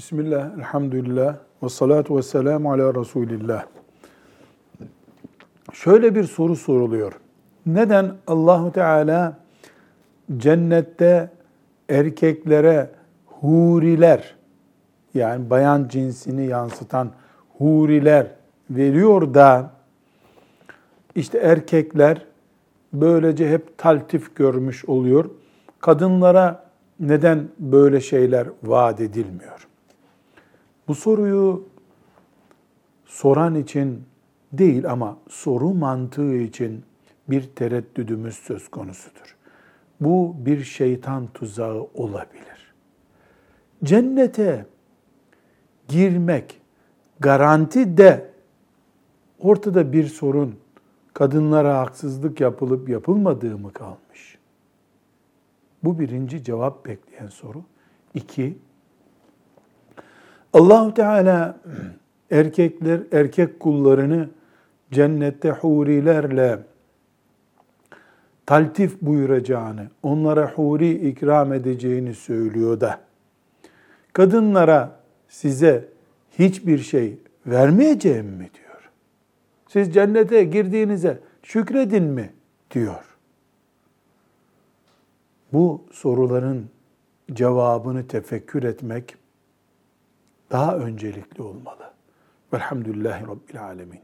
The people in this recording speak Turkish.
Bismillah, elhamdülillah, ve salatu ve selamu ala Resulillah. Şöyle bir soru soruluyor. Neden Allahu Teala cennette erkeklere huriler, yani bayan cinsini yansıtan huriler veriyor da işte erkekler böylece hep taltif görmüş oluyor. Kadınlara neden böyle şeyler vaat edilmiyor? Bu soruyu soran için değil ama soru mantığı için bir tereddüdümüz söz konusudur. Bu bir şeytan tuzağı olabilir. Cennete girmek garanti de ortada bir sorun, kadınlara haksızlık yapılıp yapılmadığı mı kalmış? Bu birinci cevap bekleyen soru. İki, Allahu Teala erkekler, erkek kullarını cennette hurilerle taltif buyuracağını, onlara huri ikram edeceğini söylüyor da kadınlara size hiçbir şey vermeyeceğim mi diyor. Siz cennete girdiğinize şükredin mi diyor. Bu soruların cevabını tefekkür etmek daha öncelikli olmalı. Velhamdülillahi Rabbil Alemin.